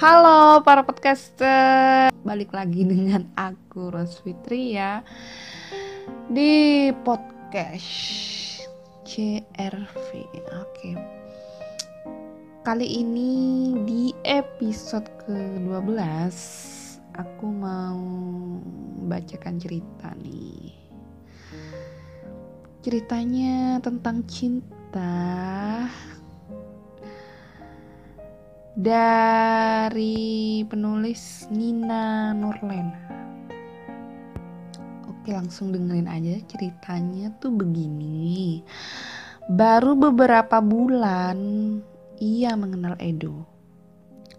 Halo para podcaster, balik lagi dengan aku Ros Fitri ya di podcast CRV. Oke. Kali ini di episode ke-12 aku mau bacakan cerita nih. Ceritanya tentang cinta dari penulis Nina Nurlena. Oke, langsung dengerin aja ceritanya tuh begini. Baru beberapa bulan ia mengenal Edo.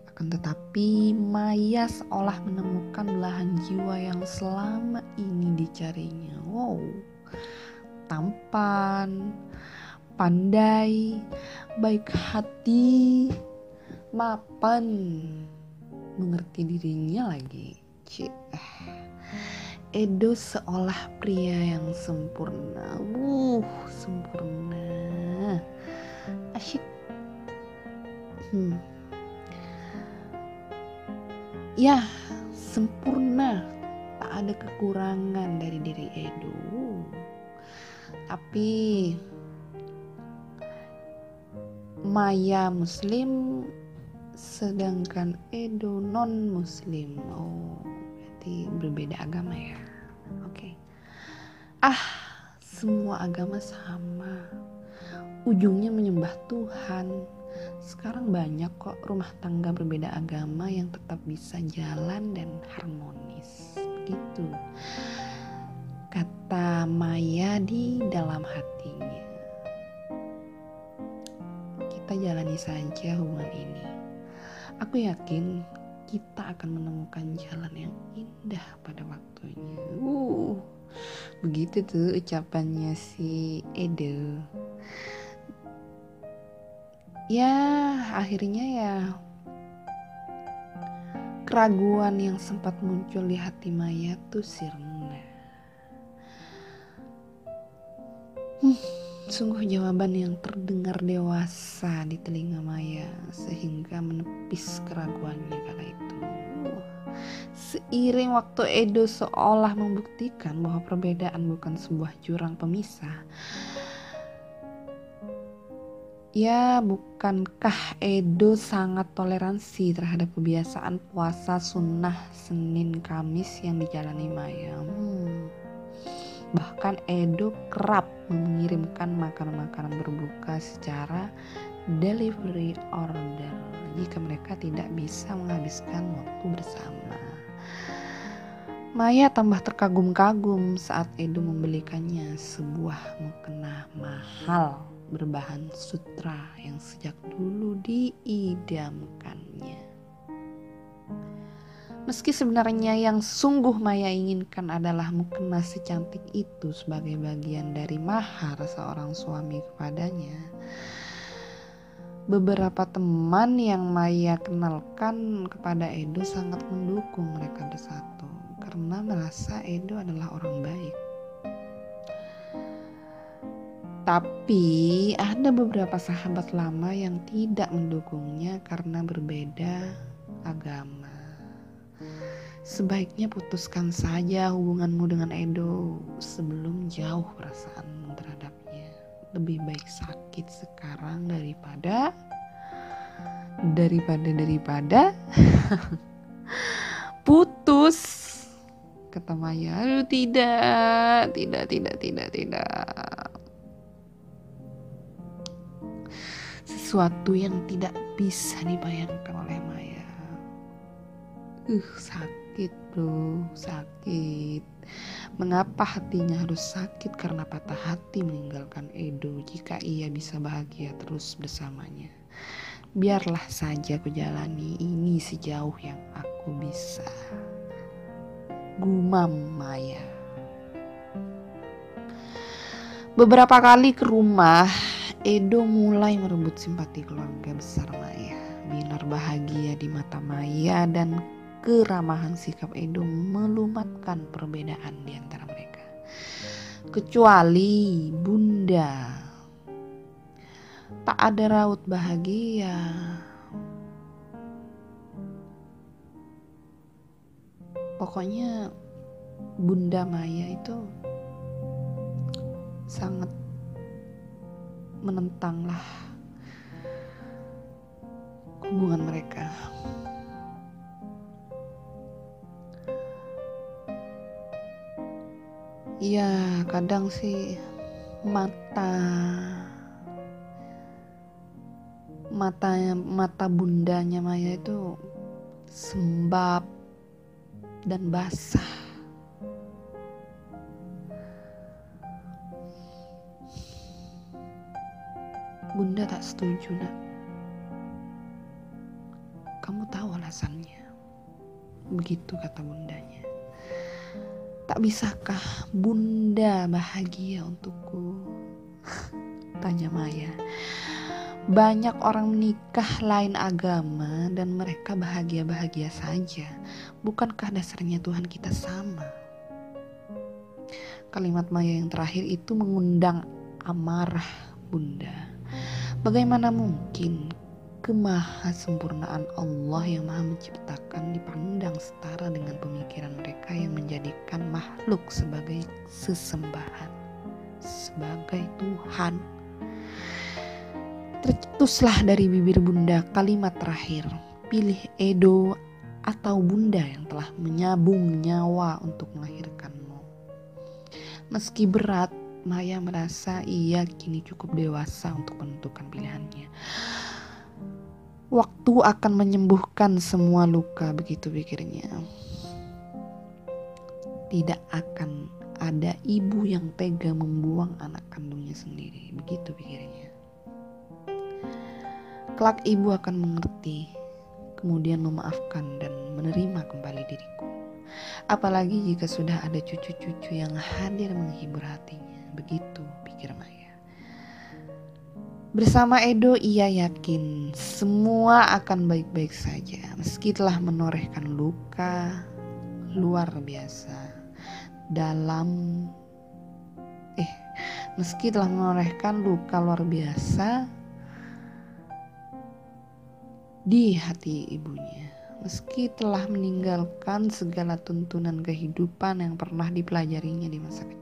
Akan tetapi Maya seolah menemukan belahan jiwa yang selama ini dicarinya. Wow. Tampan, pandai, baik hati, mapan. Mengerti dirinya lagi Cik. Edo seolah pria yang sempurna. Wuh sempurna. Asyik. Hmm. Ya sempurna. Tak ada kekurangan dari diri Edo. Tapi Maya Muslim sedangkan Edo non muslim oh berarti berbeda agama ya? Oke. Okay. ah semua agama sama. Ujungnya menyembah Tuhan. Sekarang banyak kok rumah tangga berbeda agama yang tetap bisa jalan dan harmonis. Gitu kata Maya di dalam hatinya. Kita jalani saja hubungan ini Aku yakin kita akan menemukan jalan yang indah pada waktunya. Uh, begitu tuh ucapannya si Edo. Ya, akhirnya ya keraguan yang sempat muncul di hati Maya tuh sirna. Hmm Sungguh jawaban yang terdengar dewasa di telinga Maya sehingga menepis keraguannya kala itu. Seiring waktu Edo seolah membuktikan bahwa perbedaan bukan sebuah jurang pemisah. Ya, bukankah Edo sangat toleransi terhadap kebiasaan puasa sunnah Senin Kamis yang dijalani Maya? Hmm Bahkan Edo kerap mengirimkan makanan-makanan berbuka secara delivery order jika mereka tidak bisa menghabiskan waktu bersama. Maya tambah terkagum-kagum saat Edo membelikannya sebuah mukena mahal berbahan sutra yang sejak dulu diidamkannya. Meski sebenarnya yang sungguh Maya inginkan adalah mukena secantik itu sebagai bagian dari mahar seorang suami kepadanya. Beberapa teman yang Maya kenalkan kepada Edo sangat mendukung mereka bersatu karena merasa Edo adalah orang baik. Tapi ada beberapa sahabat lama yang tidak mendukungnya karena berbeda agama. Sebaiknya putuskan saja hubunganmu dengan Edo sebelum jauh perasaanmu terhadapnya. Lebih baik sakit sekarang daripada daripada daripada putus. Kata Maya aduh tidak tidak tidak tidak tidak. Sesuatu yang tidak bisa dibayangkan oleh Maya. Uh sakit sakit bro. Sakit. Mengapa hatinya harus sakit? Karena patah hati meninggalkan Edo. Jika ia bisa bahagia terus bersamanya biarlah saja aku jalani. Ini sejauh yang aku bisa. Gumam Maya. Beberapa kali ke rumah Edo mulai merebut simpati keluarga besar Maya. Binar bahagia di mata Maya dan keramahan sikap Edo melumatkan perbedaan di antara mereka. Kecuali Bunda. Tak ada raut bahagia. pokoknya Bunda Maya itu sangat menentang lah hubungan mereka. Iya, kadang sih mata matanya mata bundanya Maya itu sembab dan basah. Bunda tak setuju, Nak. Kamu tahu alasannya. Begitu kata bundanya. Tak bisakah bunda bahagia untukku? Tanya Maya. Banyak orang menikah lain agama dan mereka bahagia-bahagia saja. Bukankah dasarnya Tuhan kita sama? Kalimat Maya yang terakhir itu mengundang amarah bunda. Bagaimana mungkin kemahasempurnaan Allah yang maha menciptakan dipandang setara dengan pemikiran mereka yang menjadikan makhluk sebagai sesembahan, sebagai Tuhan. Tercetuslah dari bibir bunda kalimat terakhir, pilih Edo atau bunda yang telah menyabung nyawa untuk melahirkanmu. Meski berat, Maya merasa ia kini cukup dewasa untuk menentukan pilihannya. Waktu akan menyembuhkan semua luka, begitu pikirnya. Tidak akan ada ibu yang tega membuang anak kandungnya sendiri, begitu pikirnya. Kelak ibu akan mengerti, kemudian memaafkan dan menerima kembali diriku. Apalagi jika sudah ada cucu-cucu yang hadir menghibur hatinya. Bersama Edo ia yakin semua akan baik-baik saja. Meski telah menorehkan luka luar biasa dalam eh meski telah menorehkan luka luar biasa di hati ibunya. Meski telah meninggalkan segala tuntunan kehidupan yang pernah dipelajarinya di masa kecil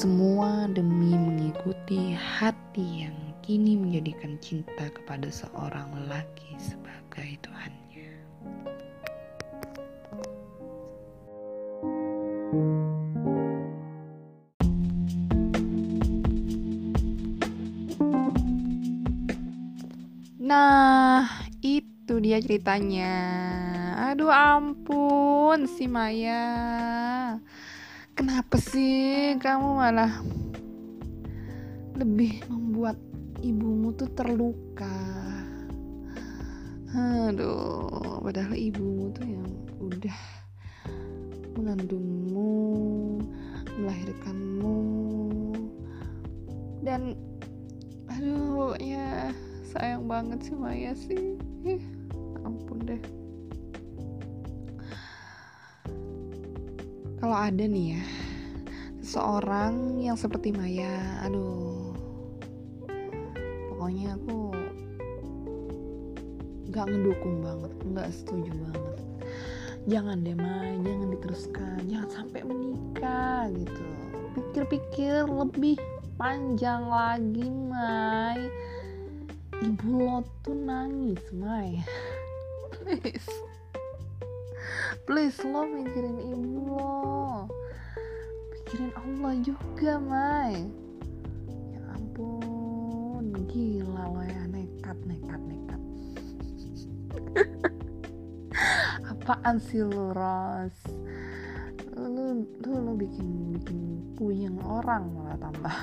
semua demi mengikuti hati yang kini menjadikan cinta kepada seorang lelaki sebagai Tuhannya. Nah, itu dia ceritanya. Aduh ampun si Maya kenapa sih kamu malah lebih membuat ibumu tuh terluka? Aduh padahal ibumu tuh yang udah mengandungmu melahirkanmu. Dan aduh ya sayang banget sih Maya sih. Eh, ampun deh kalau ada nih ya seseorang yang seperti Maya aduh. Pokoknya aku gak ngedukung banget gak setuju banget. Jangan deh Maya jangan diteruskan jangan sampai menikah gitu. Pikir-pikir lebih panjang lagi Mai ibu lo tuh nangis Mai please. Please lo mikirin ibu lo pikirin Allah juga Mai. Ya ampun gila lo ya. Nekat nekat nekat. Apaan sih lo Ros? Lu lu lu bikin bikin puyeng orang malah tambah.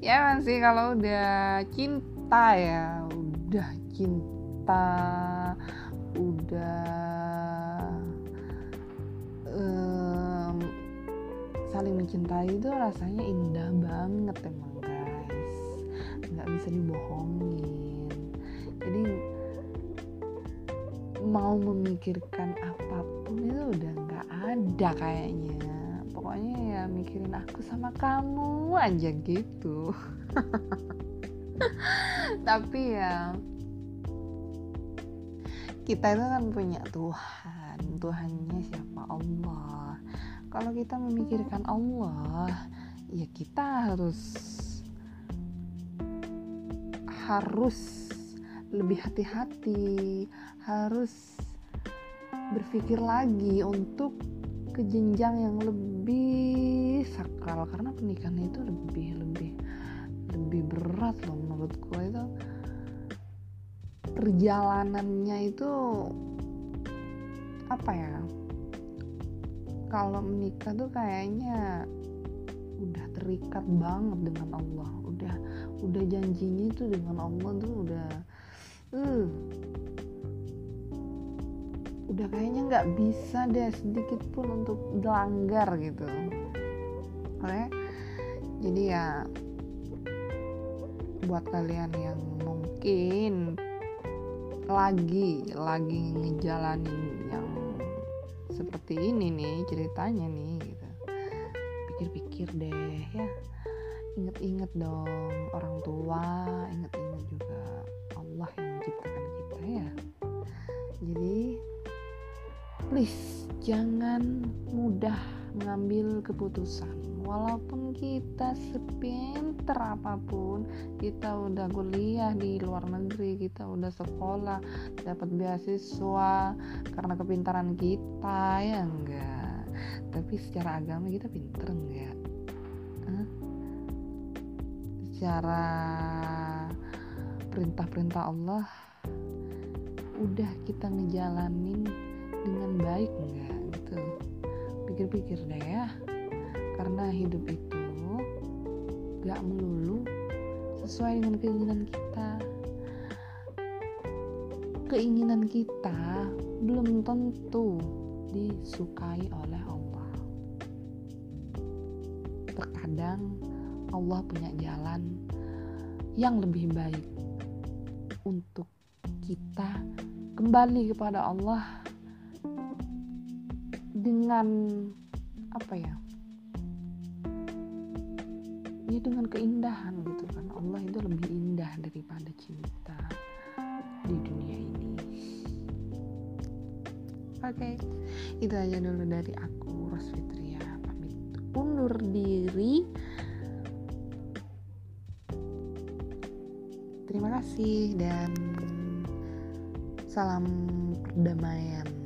Ya sih kalau udah cinta ya udah cinta udah um, saling mencintai itu rasanya indah banget emang guys. Nggak bisa dibohongin. Jadi mau memikirkan apa pun itu udah nggak ada kayaknya. Pokoknya ya mikirin aku sama kamu aja gitu. Tapi ya kita itu kan punya Tuhan. Tuhannya siapa? Allah kalau kita memikirkan Allah ya kita harus harus lebih hati-hati harus berpikir lagi untuk ke jenjang yang lebih sakral. Karena pernikahan itu lebih lebih lebih berat loh menurutku itu. Perjalanannya itu apa ya kalau menikah tuh kayaknya udah terikat banget dengan Allah udah udah janjinya itu dengan Allah tuh udah uh, udah kayaknya nggak bisa deh sedikit pun untuk dilanggar gitu Oke? jadi ya buat kalian yang mungkin lagi lagi ngejalanin seperti ini nih ceritanya nih gitu. Pikir-pikir deh ya. Inget-inget dong orang tua inget-inget juga Allah yang menciptakan kita ya. Jadi please jangan mudah mengambil keputusan walaupun kita sepinter apa pun kita udah kuliah di luar negeri kita udah sekolah dapat beasiswa karena kepintaran kita ya enggak? Tapi secara agama kita pinter enggak? Secara perintah-perintah Allah udah kita ngejalanin dengan baik enggak? Gitu. Pikir-pikir deh ya karena hidup itu gak melulu sesuai dengan keinginan kita. Keinginan kita belum tentu disukai oleh Allah. Terkadang Allah punya jalan yang lebih baik untuk kita kembali kepada Allah dengan apa ya ya dengan keindahan gitu kan. Allah itu lebih indah daripada cinta di dunia ini. Oke okay. itu aja dulu dari aku Rosfitria. Pamit undur diri. Terima kasih dan salam perdamaian